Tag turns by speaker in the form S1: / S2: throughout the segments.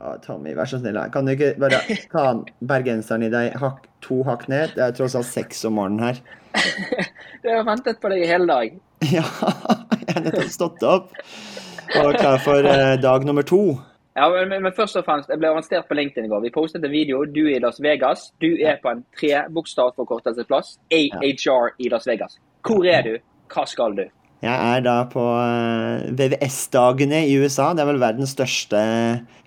S1: Ja, Tommy, vær så snill. her. Kan du ikke bare ta bergenseren i deg hakk, to hakk ned? Det er tross alt seks om morgenen her.
S2: Jeg har ventet på deg i hele dag.
S1: Ja, jeg har nettopp stått opp og er klar for eh, dag nummer to.
S2: Ja, men, men, først og fremst, Jeg ble arrestert på LinkedIn i går. Vi postet en video. Du er i Las Vegas. Du er på en trebokstavforkortelsesplass. AHR i Las Vegas. Hvor er du? Hva skal du?
S1: Jeg er da på eh, VVS-dagene i USA. Det er vel verdens største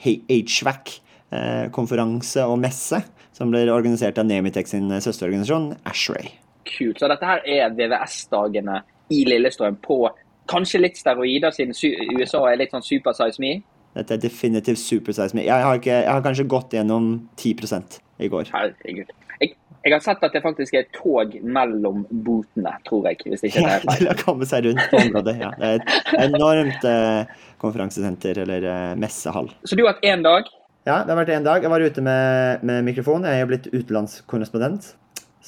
S1: HVAC-konferanse og messe. Som blir organisert av Nemitec sin søsterorganisasjon, Ashray.
S2: Kult. Så dette her er VVS-dagene i Lillestrøm på kanskje litt steroider, siden USA er litt sånn super size me.
S1: Dette er definitivt supersize me. Jeg har, ikke, jeg har kanskje gått gjennom 10% i går.
S2: Herregud. Jeg, jeg har sett at det faktisk er tog mellom botene, tror jeg. Hvis ikke det er feil.
S1: til å komme seg rundt på området. Ja. Det er et enormt eh, konferansesenter, eller eh, messehall.
S2: Så du har hatt én dag.
S1: Ja, det har vært én dag. Jeg var ute med, med mikrofon. Jeg er blitt utenlandskorrespondent.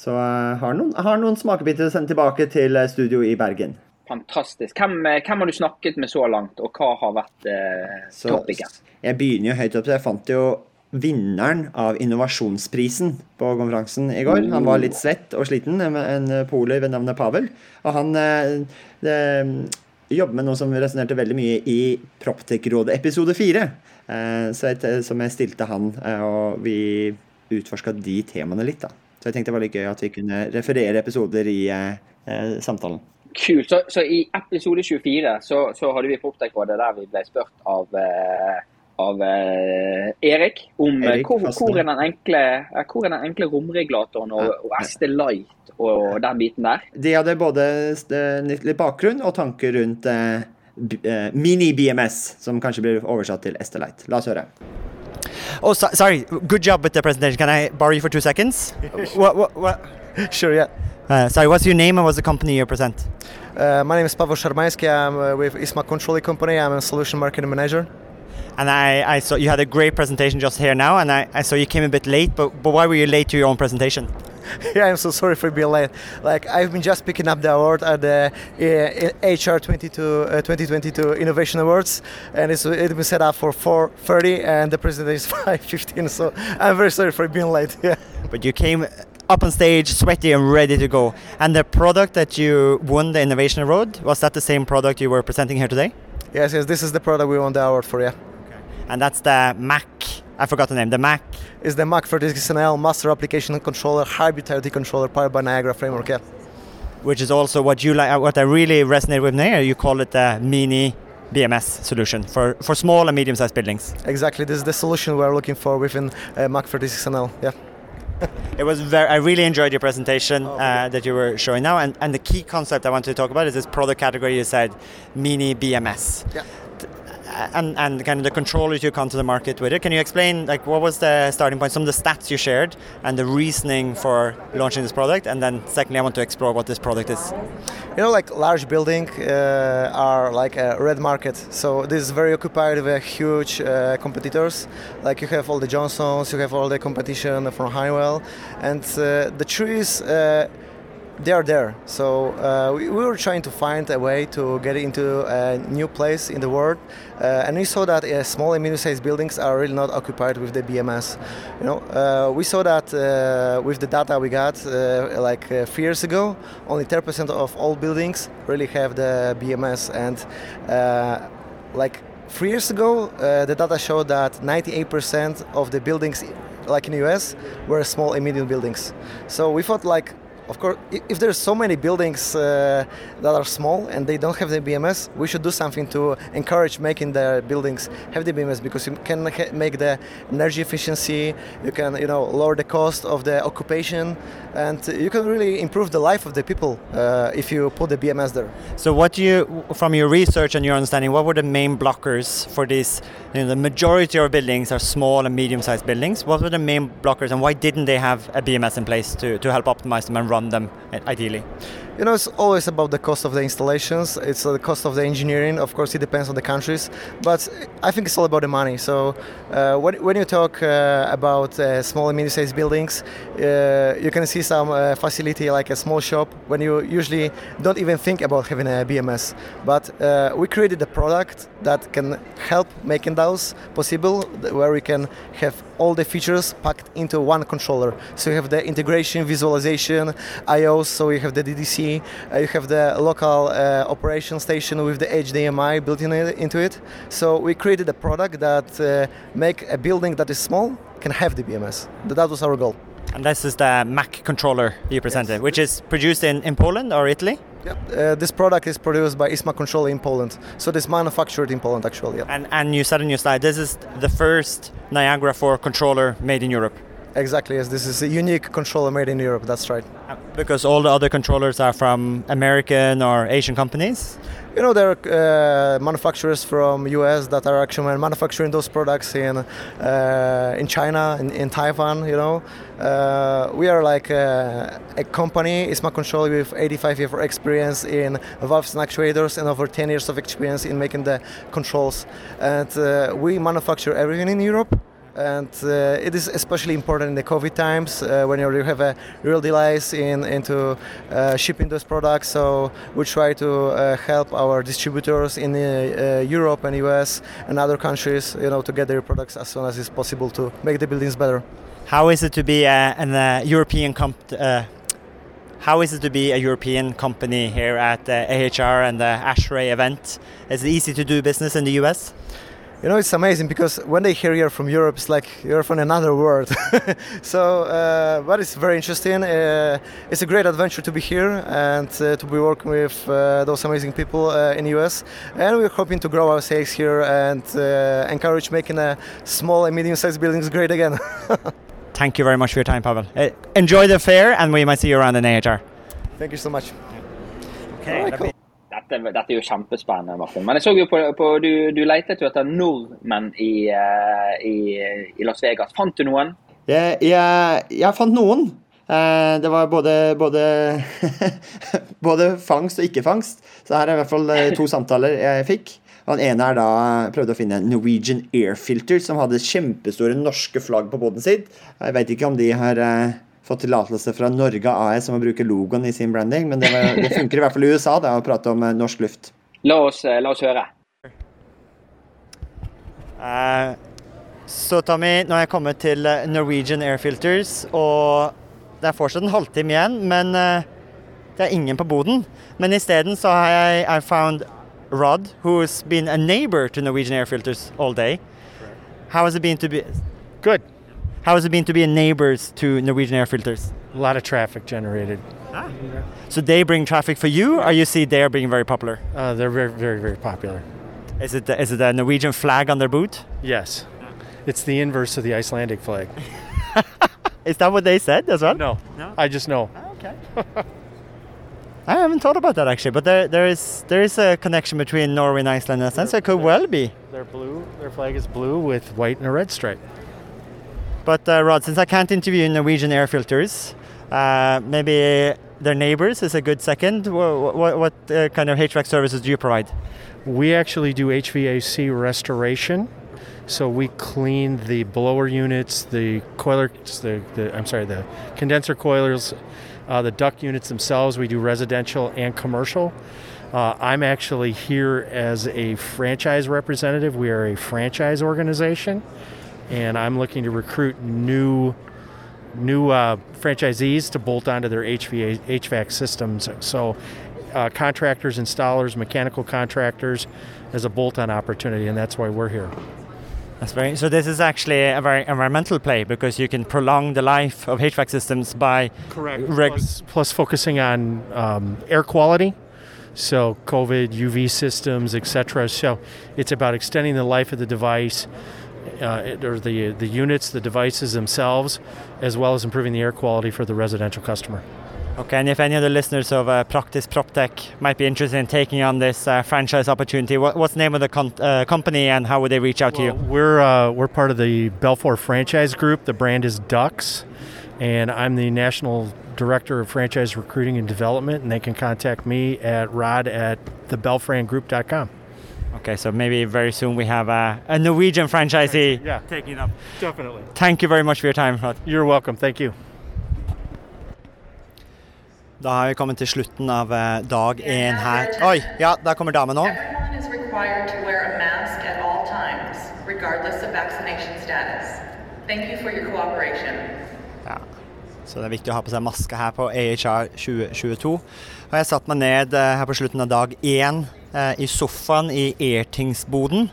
S1: Så jeg har noen, har noen smakebiter å sende tilbake til eh, studio i Bergen.
S2: Fantastisk. Hvem, eh, hvem har du snakket med så langt, og hva har vært eh, topicen?
S1: jeg begynner jo høyt opp, så jeg fant jo vinneren av innovasjonsprisen på konferansen i går. Han var litt svett og sliten, en poler ved navnet Pavel. Og han eh, det, jobber med noe som resonnerte veldig mye i Proptech-rådet episode fire. Eh, som jeg stilte han, eh, og vi utforska de temaene litt, da. Så jeg tenkte det var litt gøy at vi kunne referere episoder i samtalen.
S2: Kult. Så, så i episode 24 så, så hadde vi Proptech-rådet der vi ble spurt av, eh, av eh, Erik om eh,
S1: Erik
S2: hvor, hvor, er den enkle, eh, hvor er den enkle romregulatoren og, og SD Light og den biten der.
S1: De hadde både litt bakgrunn og tanker rundt eh, mini-BMS, som kanskje blir oversatt til Estelite. La oss høre.
S3: Oh, so- sorry. Good job with the presentation. Can I borrow you for two seconds? what, what, what?
S4: Sure, yeah.
S3: Uh, sorry, what's your name and what's the company you present?
S4: Uh, my name is Pavel Sharmaisky. I'm uh, with Isma Controlling Company. I'm a solution marketing manager.
S3: And I, I saw you had a great presentation just here now, and I, I saw you came a bit late, but, but why were you late to your own presentation?
S4: yeah, I'm so sorry for being late. Like I've been just picking up the award at the uh, HR 22, uh, 2022 Innovation Awards, and it's it's been set up for 4:30, and the presentation is 5:15. So I'm very sorry for being late. Yeah.
S3: But you came up on stage sweaty and ready to go. And the product that you won the Innovation Award, was that the same product you were presenting here today?
S4: Yes, yes. This is the product we won the award for. Yeah.
S3: And that's the Mac, I forgot the name, the Mac.
S4: is the Mac 36NL Master Application Controller Hybrid IoT Controller powered by Niagara Framework. Yeah.
S3: which is also what you like, what I really resonate with now. You call it the mini BMS solution for, for small and medium sized buildings.
S4: Exactly. This is the solution we're looking for within uh, Mac 36NL. Yeah.
S3: It was very, I really enjoyed your presentation uh, that you were showing now. And, and the key concept I wanted to talk about is this product category you said mini BMS.
S4: Yeah.
S3: And, and kind of the controllers you come to the market with it. Can you explain like what was the starting point, some of the stats you shared, and the reasoning for launching this product? And then secondly, I want to explore what this product is.
S4: You know, like large building uh, are like a red market. So this is very occupied with huge uh, competitors. Like you have all the Johnsons, you have all the competition from Honeywell, and uh, the trees. Uh, they are there. So uh, we, we were trying to find a way to get into a new place in the world, uh, and we saw that uh, small and medium-sized buildings are really not occupied with the BMS. You know, uh, we saw that uh, with the data we got uh, like uh, three years ago, only 10% of all buildings really have the BMS, and like three years ago, the data showed that 98% of the buildings, like in the US, were small and medium buildings. So we thought like of course, if there's so many buildings uh, that are small and they don't have the BMS, we should do something to encourage making the buildings have the BMS because you can make the energy efficiency, you can you know lower the cost of the occupation, and you can really improve the life of the people uh, if you put the BMS there.
S3: So, what do you, from your research and your understanding, what were the main blockers for this? You know, the majority of buildings are small and medium-sized buildings. What were the main blockers, and why didn't they have a BMS in place to, to help optimize them and run them uh, ideally?
S4: You know, it's always about the cost of the installations. It's uh, the cost of the engineering. Of course, it depends on the countries, but I think it's all about the money. So, uh, when, when you talk uh, about uh, small and medium-sized buildings, uh, you can see some facility like a small shop when you usually don't even think about having a BMS. But we created a product that can help making those possible, where we can have all the features packed into one controller. So you have the integration, visualization, I/O. So you have the DDC, uh, you have the local uh, operation station with the HDMI built in into it. So we created a product that uh, make a building that is small can have the BMS. That was our goal.
S3: And this is the Mac controller you presented, which is produced in, in Poland or Italy?
S4: Yep. Uh, this product is produced by ISMA Control in Poland. So it's manufactured in Poland actually. Yeah.
S3: And, and you said on your slide, this is the first Niagara 4 controller made in Europe.
S4: Exactly. Yes. This is a unique controller made in Europe. That's right.
S3: Uh, Because all the other controllers are from American or Asian companies.
S4: You know, there are uh, manufacturers from US that are actually manufacturing those products in uh, in China, in, in Taiwan. You know, uh, we are like a, a company, ISMA Control, with 85 years of experience in valves and actuators and over 10 years of experience in making the controls. And uh, we manufacture everything in Europe and uh, it is especially important in the COVID times uh, when you have a real delays in into uh, shipping those products. So we try to uh, help our distributors in uh, uh, Europe and US and other countries, you know, to get their products as soon as it's possible to make the buildings better.
S3: How is it to be a, an European comp? How is it to be a European company here at the AHR and the ASHRAE event? Is it easy to do business in the US?
S4: You know, it's amazing because when they hear you're from Europe, it's like you're from another world. so, uh, but it's very interesting. Uh, it's a great adventure to be here and uh, to be working with uh, those amazing people uh, in US. And we're hoping to grow our sales here and uh, encourage making uh, small and medium-sized buildings great again.
S3: Thank you very much for your time, Pavel. Uh, enjoy the fair, and we might see you around in AHR.
S4: Thank you so much.
S3: Okay.
S2: Dette, dette er jo kjempespennende, Martin. Men jeg så jo på, på du, du letet jo etter nordmenn i, eh, i, i Las Vegas. Fant du noen?
S1: Jeg, jeg, jeg fant noen. Eh, Det var både, både, både fangst og ikke-fangst. Så her er i hvert fall eh, to samtaler jeg fikk. Og Den ene er da prøvde å finne Norwegian Air Filter, som hadde kjempestore norske flagg på båten sin. Jeg vet ikke om de har fått tillatelse fra Norge AS om å bruke logoen i sin branding, men det, var, det funker i hvert fall i USA da, å prate om eh, norsk luft.
S2: La oss, eh, la oss høre.
S3: Uh, så Tommy, nå har jeg kommet til Norwegian Air Filters, og det er fortsatt en halvtime igjen, men uh, det er ingen på boden. Men isteden så har jeg I found Rod, who's been a neighbor to Norwegian Air Filters all day. How has it been to be?
S5: Good.
S3: How has it been to be a neighbors to Norwegian Air Filters?
S5: A lot of traffic generated. Ah.
S3: So they bring traffic for you, or you see they're being very popular?
S5: Uh, they're very, very, very popular.
S3: Is it the, is it the Norwegian flag on their boot?
S5: Yes. It's the inverse of the Icelandic flag.
S3: Is that what they said as well?
S5: No.
S3: No?
S5: I just know.
S3: Okay. I haven't thought about that actually, but there there is there is a connection between Norway and Iceland in a sense. It could well be.
S5: They're blue. Their flag is blue with white and a red stripe.
S3: But uh, Rod, since I can't interview Norwegian air filters, uh, maybe their neighbors is a good second. What, what, what uh, kind of HVAC services do you provide?
S5: We actually do HVAC restoration. So we clean the blower units, the coilers, the, the I'm sorry, the condenser coilers, uh, the duct units themselves. We do residential and commercial. Uh, I'm actually here as a franchise representative. We are a franchise organization, and I'm looking to recruit new new uh, franchisees to bolt onto their HVA, HVAC systems. So, uh, contractors, installers, mechanical contractors, as a bolt-on opportunity, and that's why we're here.
S3: That's very. So this is actually a very environmental play because you can prolong the life of HVAC systems by
S5: Correct.
S3: Reg-
S5: plus, plus focusing on um, air quality, so COVID, UV systems, etc. So it's about extending the life of the device, uh, or the the units, the devices themselves, as well as improving the air quality for the residential customer.
S3: Okay, and if any of the listeners of uh, Practice PropTech might be interested in taking on this uh, franchise opportunity, what, what's the name of the con- uh, company and how would they reach out to you?
S5: We're uh, we're part of the BELFOR franchise group. The brand is DUCTZ, and I'm the national director of franchise recruiting and development. And they can contact me at rod at thebelfrangroup.com.
S3: Okay, so maybe very soon we have a, a Norwegian franchisee
S5: Yeah.
S3: taking up.
S5: Definitely.
S3: Thank you very much for your time. Rod.
S5: You're welcome. Thank you.
S3: Da har vi kommet til slutten av eh, dag én her. Oi, ja, der kommer damen nå.
S6: Everyone is required to wear a mask at all times, regardless of vaccination status. Thank you for your cooperation.
S3: Ja. Så det er viktig å ha på seg maske her på AHR 2022. Og jeg satt meg ned eh, her på slutten av dag én i sofaen i Airtings-boden.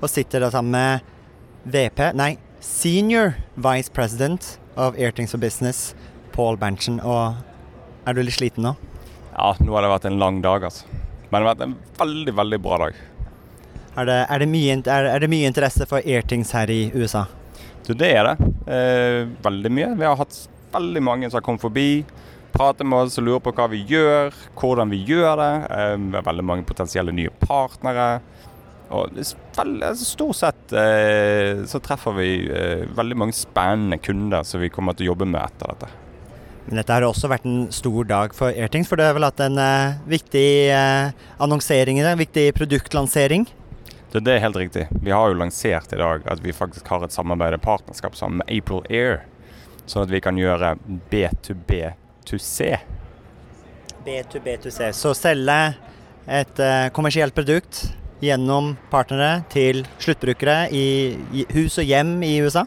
S3: Og sitter da sammen med VP, nei, Senior Vice President of Airtings for Business, Paul Berntsen. Og er du litt sliten nå?
S7: Ja, nå har det vært en lang dag, altså. Men det har vært en veldig, veldig bra dag.
S3: Er det, er det, mye, er, er det mye interesse for Airtings her i USA?
S7: Du, det er det. Eh, veldig mye. Vi har hatt veldig mange som har kommet forbi. Prater med oss og lurer på hva vi gjør, hvordan vi gjør det. Eh, vi har veldig mange potensielle nye partnere. Og er altså, stort sett eh, så treffer vi eh, veldig mange spennende kunder som vi kommer til å jobbe med etter dette.
S3: Men dette har også vært en stor dag for Airtings, for det har vel hatt en eh, viktig eh, annonsering i det, en viktig produktlansering.
S7: Det, det er helt riktig. Vi har jo lansert i dag at vi faktisk har et samarbeid og partnerskap sammen med April Air. Sånn at vi kan gjøre B2B2C.
S3: B2B2C. Så selge et eh, kommersielt produkt gjennom partnere til sluttbrukere i, hus og hjem i USA.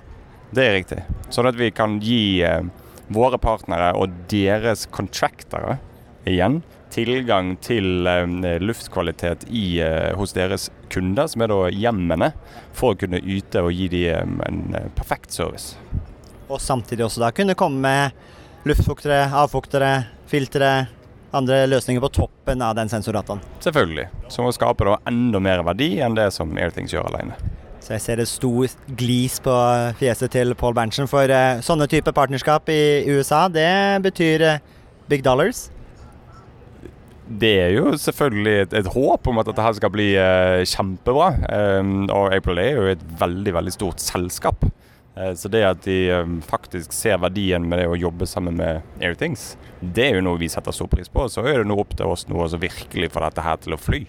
S7: Det er riktig. Sånn at vi kan gi eh, våre partnere og deres contractere igjen tilgang til eh, luftkvalitet i, hos deres kunder, som er da hjemmene, for å kunne yte og gi dem en perfekt service.
S3: Og samtidig også da kunne komme med luftfuktere, avfuktere, filtre, andre løsninger på toppen av den sensordataen.
S7: Selvfølgelig. Som å skape da enda mer verdi enn det som Airthings gjør alene.
S3: Så jeg ser et stort glis på fjeset til Paul Berntsen, for eh, sånne type partnerskap i USA, det betyr eh, big dollars.
S7: Det er jo selvfølgelig et, et håp om at dette her skal bli eh, kjempebra. Um, og April er jo et veldig, veldig stort selskap. Eh, så det at de um, faktisk ser verdien med det å jobbe sammen med Airthings, det er jo noe vi setter stor pris på. Så er det nå opp til oss nå å virkelig få dette her til å fly.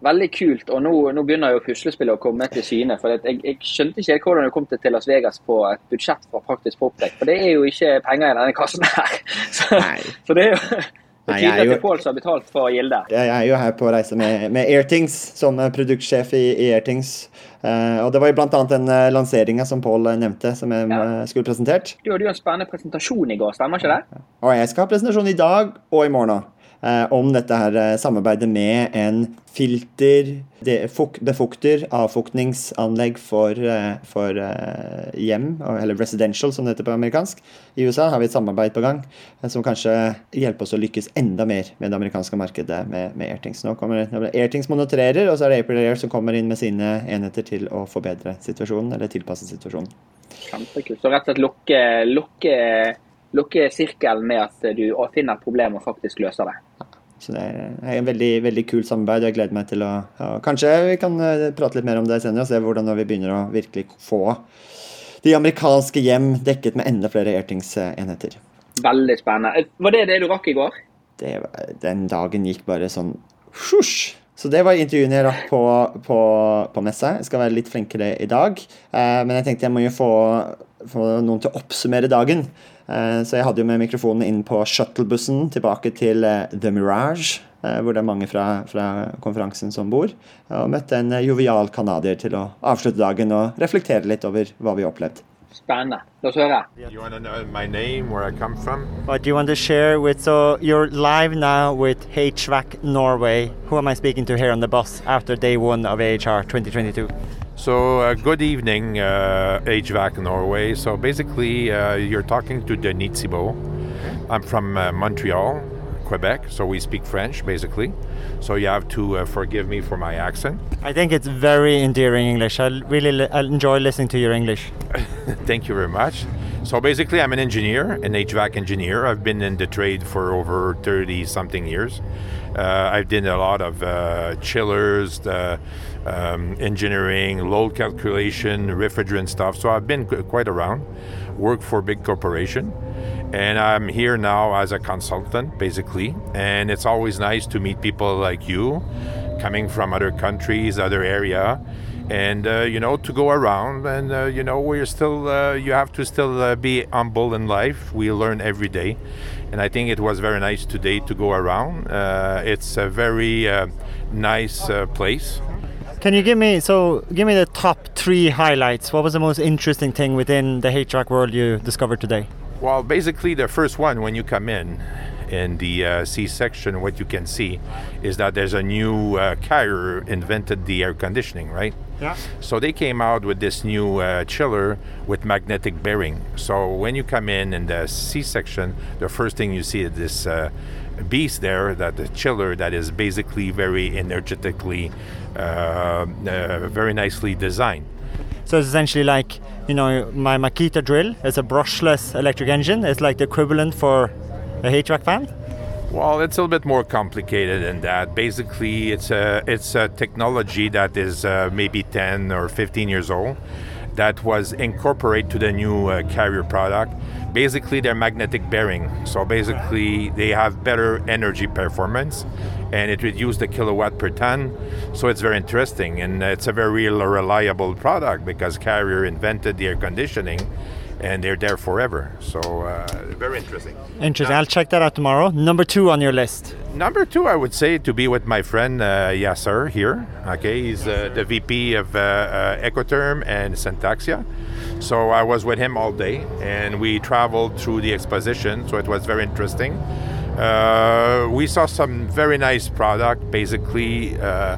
S2: Veldig kult. Og nå, nå begynner jo puslespillet å komme til syne. for jeg, jeg skjønte ikke helt hvordan du kom til, til Las Vegas på et budsjett fra Praktisk Popdekk. For det er jo ikke penger i denne kassen her. Så,
S1: Nei.
S2: så det er jo det er
S1: er
S2: tydelig at
S1: jo-
S2: det er Pål som har betalt for Gilde.
S1: Jeg er jo her på reise med, med Airtings, som produktsjef i, i Airtings. Uh, og det var jo bl.a. den uh, lanseringa som Pål eh, nevnte, som jeg
S2: Ja.
S1: eh, skulle presentert.
S2: Du hadde jo en spennende presentasjon i går, stemmer ikke det?
S1: Og jeg skal ha presentasjon i dag og i morgen òg. Om dette her eh, samarbeidet med en filter, befukter, avfuktningsanlegg for, eh, for eh, hjem, eller residential som det heter på amerikansk. I USA har vi et samarbeid på gang eh, som kanskje hjelper oss å lykkes enda mer med det amerikanske markedet med, med Airtings. Nå kommer Airtings monitorerer, og så er det April Air som kommer inn med sine enheter til å forbedre situasjonen, eller tilpasse situasjonen.
S2: Kjempekult. Så rett og slett lukke, lukke, lukke sirkelen med at du finner et problem og faktisk løser det.
S1: Så det er en veldig, veldig kul samarbeid, og jeg gleder meg til å ja, Kanskje vi kan eh, prate litt mer om det senere, og se hvordan vi begynner å virkelig få de amerikanske hjem dekket med enda flere Airtings-enheter.
S2: Veldig spennende. Var det det du rakk i går?
S1: Det, den dagen gikk bare sånn Husj! Så det var intervjuene jeg rakk på, på, på messa. Jeg skal være litt flinkere i dag. Eh, men jeg tenkte jeg må jo få, få noen til å oppsummere dagen. Eh, så jeg hadde jo med mikrofonen inn på shuttlebussen tilbake til eh, The Mirage, eh, hvor det er mange fra, fra konferansen som bor. Og møtte en jovial canadier til å avslutte dagen og reflektere litt over hva vi har opplevd.
S2: Spennende. La oss høre.
S8: You want to know my name, where I come from?
S3: What do you want to share with? So you're live now with HVAC Norway. Who am I speaking to here on the bus after day one of AHR 2022?
S8: So, uh, good evening, uh, HVAC Norway. So, basically, uh, you're talking to Denis Thibault. I'm from uh, Montreal, Quebec, so we speak French basically. So, you have to uh, forgive me for my accent.
S3: I think it's very endearing English. I really li- I enjoy listening to your English.
S8: Thank you very much. So basically, I'm an engineer, an HVAC engineer. I've been in the trade for over 30 something years. Uh, I've done a lot of uh, chillers, the, um, engineering, load calculation, refrigerant stuff. So I've been quite around, worked for big corporation. And I'm here now as a consultant, basically. And it's always nice to meet people like you, coming from other countries, other area and uh, you know to go around and uh, you know we're still uh, you have to still uh, be humble in life we learn every day and i think it was very nice today to go around uh, it's a very uh, nice place
S3: Can you give me so give me the top three highlights? What was the most interesting thing within the HVAC world you discovered today?
S8: well basically the first one when you come in in the uh, C section, what you can see is that there's a new uh, carrier invented the air conditioning, right?
S3: Yeah.
S8: So they came out with this new uh, chiller with magnetic bearing. So when you come in in the C section, the first thing you see is this uh, beast there, that the chiller that is basically very energetically, uh, uh, very nicely designed.
S3: So it's essentially like you know my Makita drill is a brushless electric engine. It's like the equivalent for a HVAC fan.
S8: Well, it's a little bit more complicated than that. Basically, it's a it's a technology that is uh, maybe 10 or 15 years old that was incorporated to the new uh, carrier product. Basically, they're magnetic bearing. So basically, they have better energy performance, and it reduces the kilowatt per ton. So it's very interesting, and it's a very reliable product because Carrier invented the air conditioning and they're there forever. So uh, very interesting.
S3: Interesting. I'll check that out tomorrow. Number two on your list.
S8: Number two, I would say to be with my friend uh, Yasser here. Okay, he's uh, the VP of uh, uh, Ecotherm and Syntaxia. So I was with him all day, and we traveled through the exposition. So it was very interesting. Uh, we saw some very nice product. Basically, uh,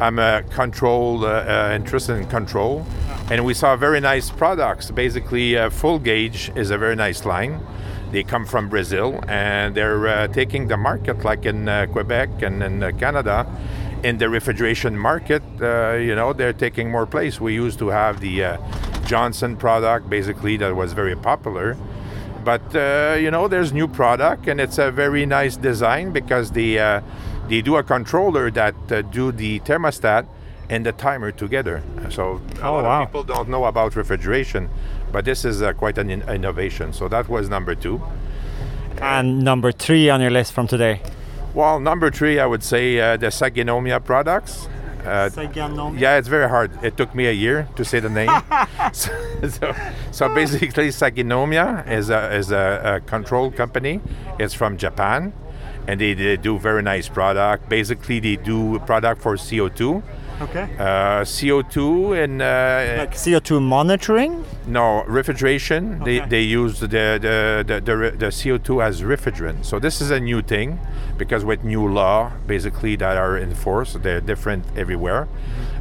S8: I'm a control uh, uh, interested in control, and we saw very nice products. Basically, uh, full gauge is a very nice line. They come from Brazil, and they're uh, taking the market, like in uh, Quebec and in uh, Canada, in the refrigeration market. Uh, you know, they're taking more place. We used to have the uh, Johnson product, basically that was very popular. But you know, there's new product, and it's a very nice design because the uh, they do a controller that do the thermostat and the timer together. So a
S3: Oh,
S8: lot
S3: wow.
S8: of people don't know about refrigeration, but this is uh, quite an in- innovation. So that was number two.
S3: And number three on your list from today.
S8: Well, number three, I would say uh, the Saginomiya products. Uh, yeah, it's very hard. It took me a year to say the name. so, so, so basically, Saginomiya is a, is a, a control company. It's from Japan, and they, they do very nice product. Basically, they do product for CO2.
S3: Okay.
S8: Uh, CO2 and uh,
S3: Like CO2 monitoring.
S8: no refrigeration. They,
S3: Okay.
S8: they use the the, the, the the CO2 as refrigerant. So this is a new thing because with new law basically that are enforced, they're different everywhere.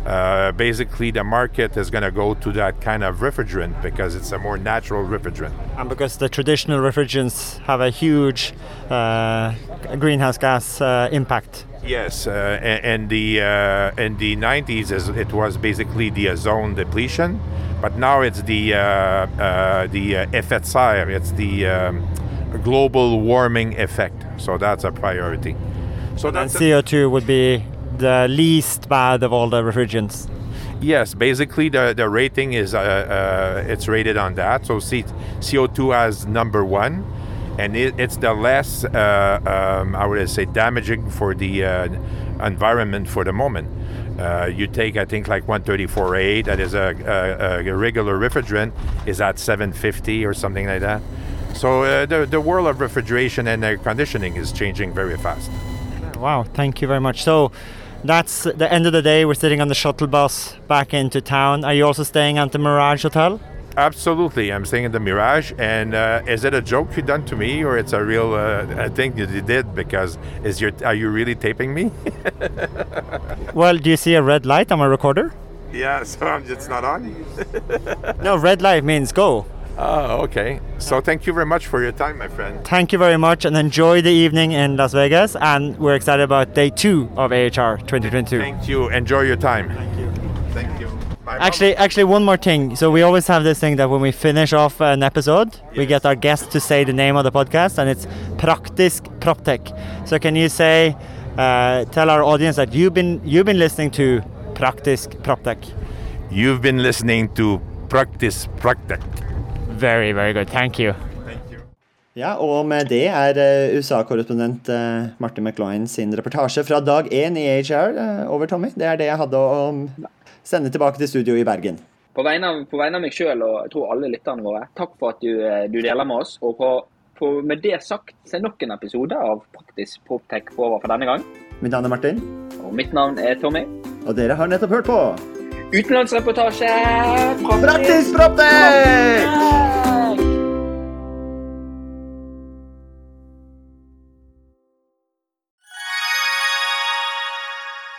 S8: Uh, basically, the market is going to go to that kind of refrigerant because it's a more natural refrigerant.
S3: And because the traditional refrigerants have a huge uh, greenhouse gas uh, impact.
S8: Yes, uh, and the uh, in the 90s it was basically the ozone depletion, but now it's the uh, uh, the uh. It's the um, global warming effect. So that's a priority. So that's a-
S3: CO2 would be the least bad of all the refrigerants.
S8: Yes, basically the, the rating is uh, uh, it's rated on that. So C- CO2 as number one, and it, it's the less uh, um, I would say damaging for the uh, environment for the moment. Uh, you take I think like 134A that is a, a, a regular refrigerant is at 750 or something like that. So uh, the the world of refrigeration and air conditioning is changing very fast.
S3: Wow, thank you very much. So that's the end of the day. We're sitting on the shuttle bus back into town. Are you also staying at the Mirage Hotel?
S8: Absolutely, I'm staying in the Mirage, and uh, is it a joke you done to me, or it's a real uh, thing that you did? Because is your are you really taping me?
S3: Well, do you see a red light on my recorder?
S8: Yeah, so I'm just not on.
S3: No, red light means go.
S8: Oh, okay. So thank you very much for your time, my friend.
S3: Thank you very much and enjoy the evening in Las Vegas. And we're excited about day two of AHR 2022.
S8: Thank you. Enjoy your time.
S3: Actually, actually, one more thing. So we always have this thing that when we finish off an episode, we get our guest to say the name of the podcast, and it's Praktisk Proptech. So can you say, uh, tell our audience that you've been you've been listening to Praktisk Proptech?
S8: You've been listening to Praktisk Proptek.
S3: Very, very good. Thank you.
S1: Ja, og med det er eh, USA-korrespondent eh, Martin McLean sin reportasje fra dag én i AHR eh, over, Tommy. Det er det jeg hadde å sende tilbake til studio i Bergen.
S2: På vegne av, på vegne av meg sjøl og jeg tror alle lytterne våre, takk for at du, eh, du deler med oss. Og på, på, med det sagt så er nok en episode av Praktisk Proptech over for denne gang.
S1: Mitt navn er Martin,
S2: Og mitt navn er Tommy.
S1: og dere har nettopp hørt på
S2: Utenlandsreportasje
S1: Praktisk Proptech!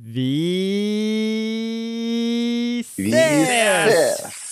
S3: Vi
S9: Vi ses!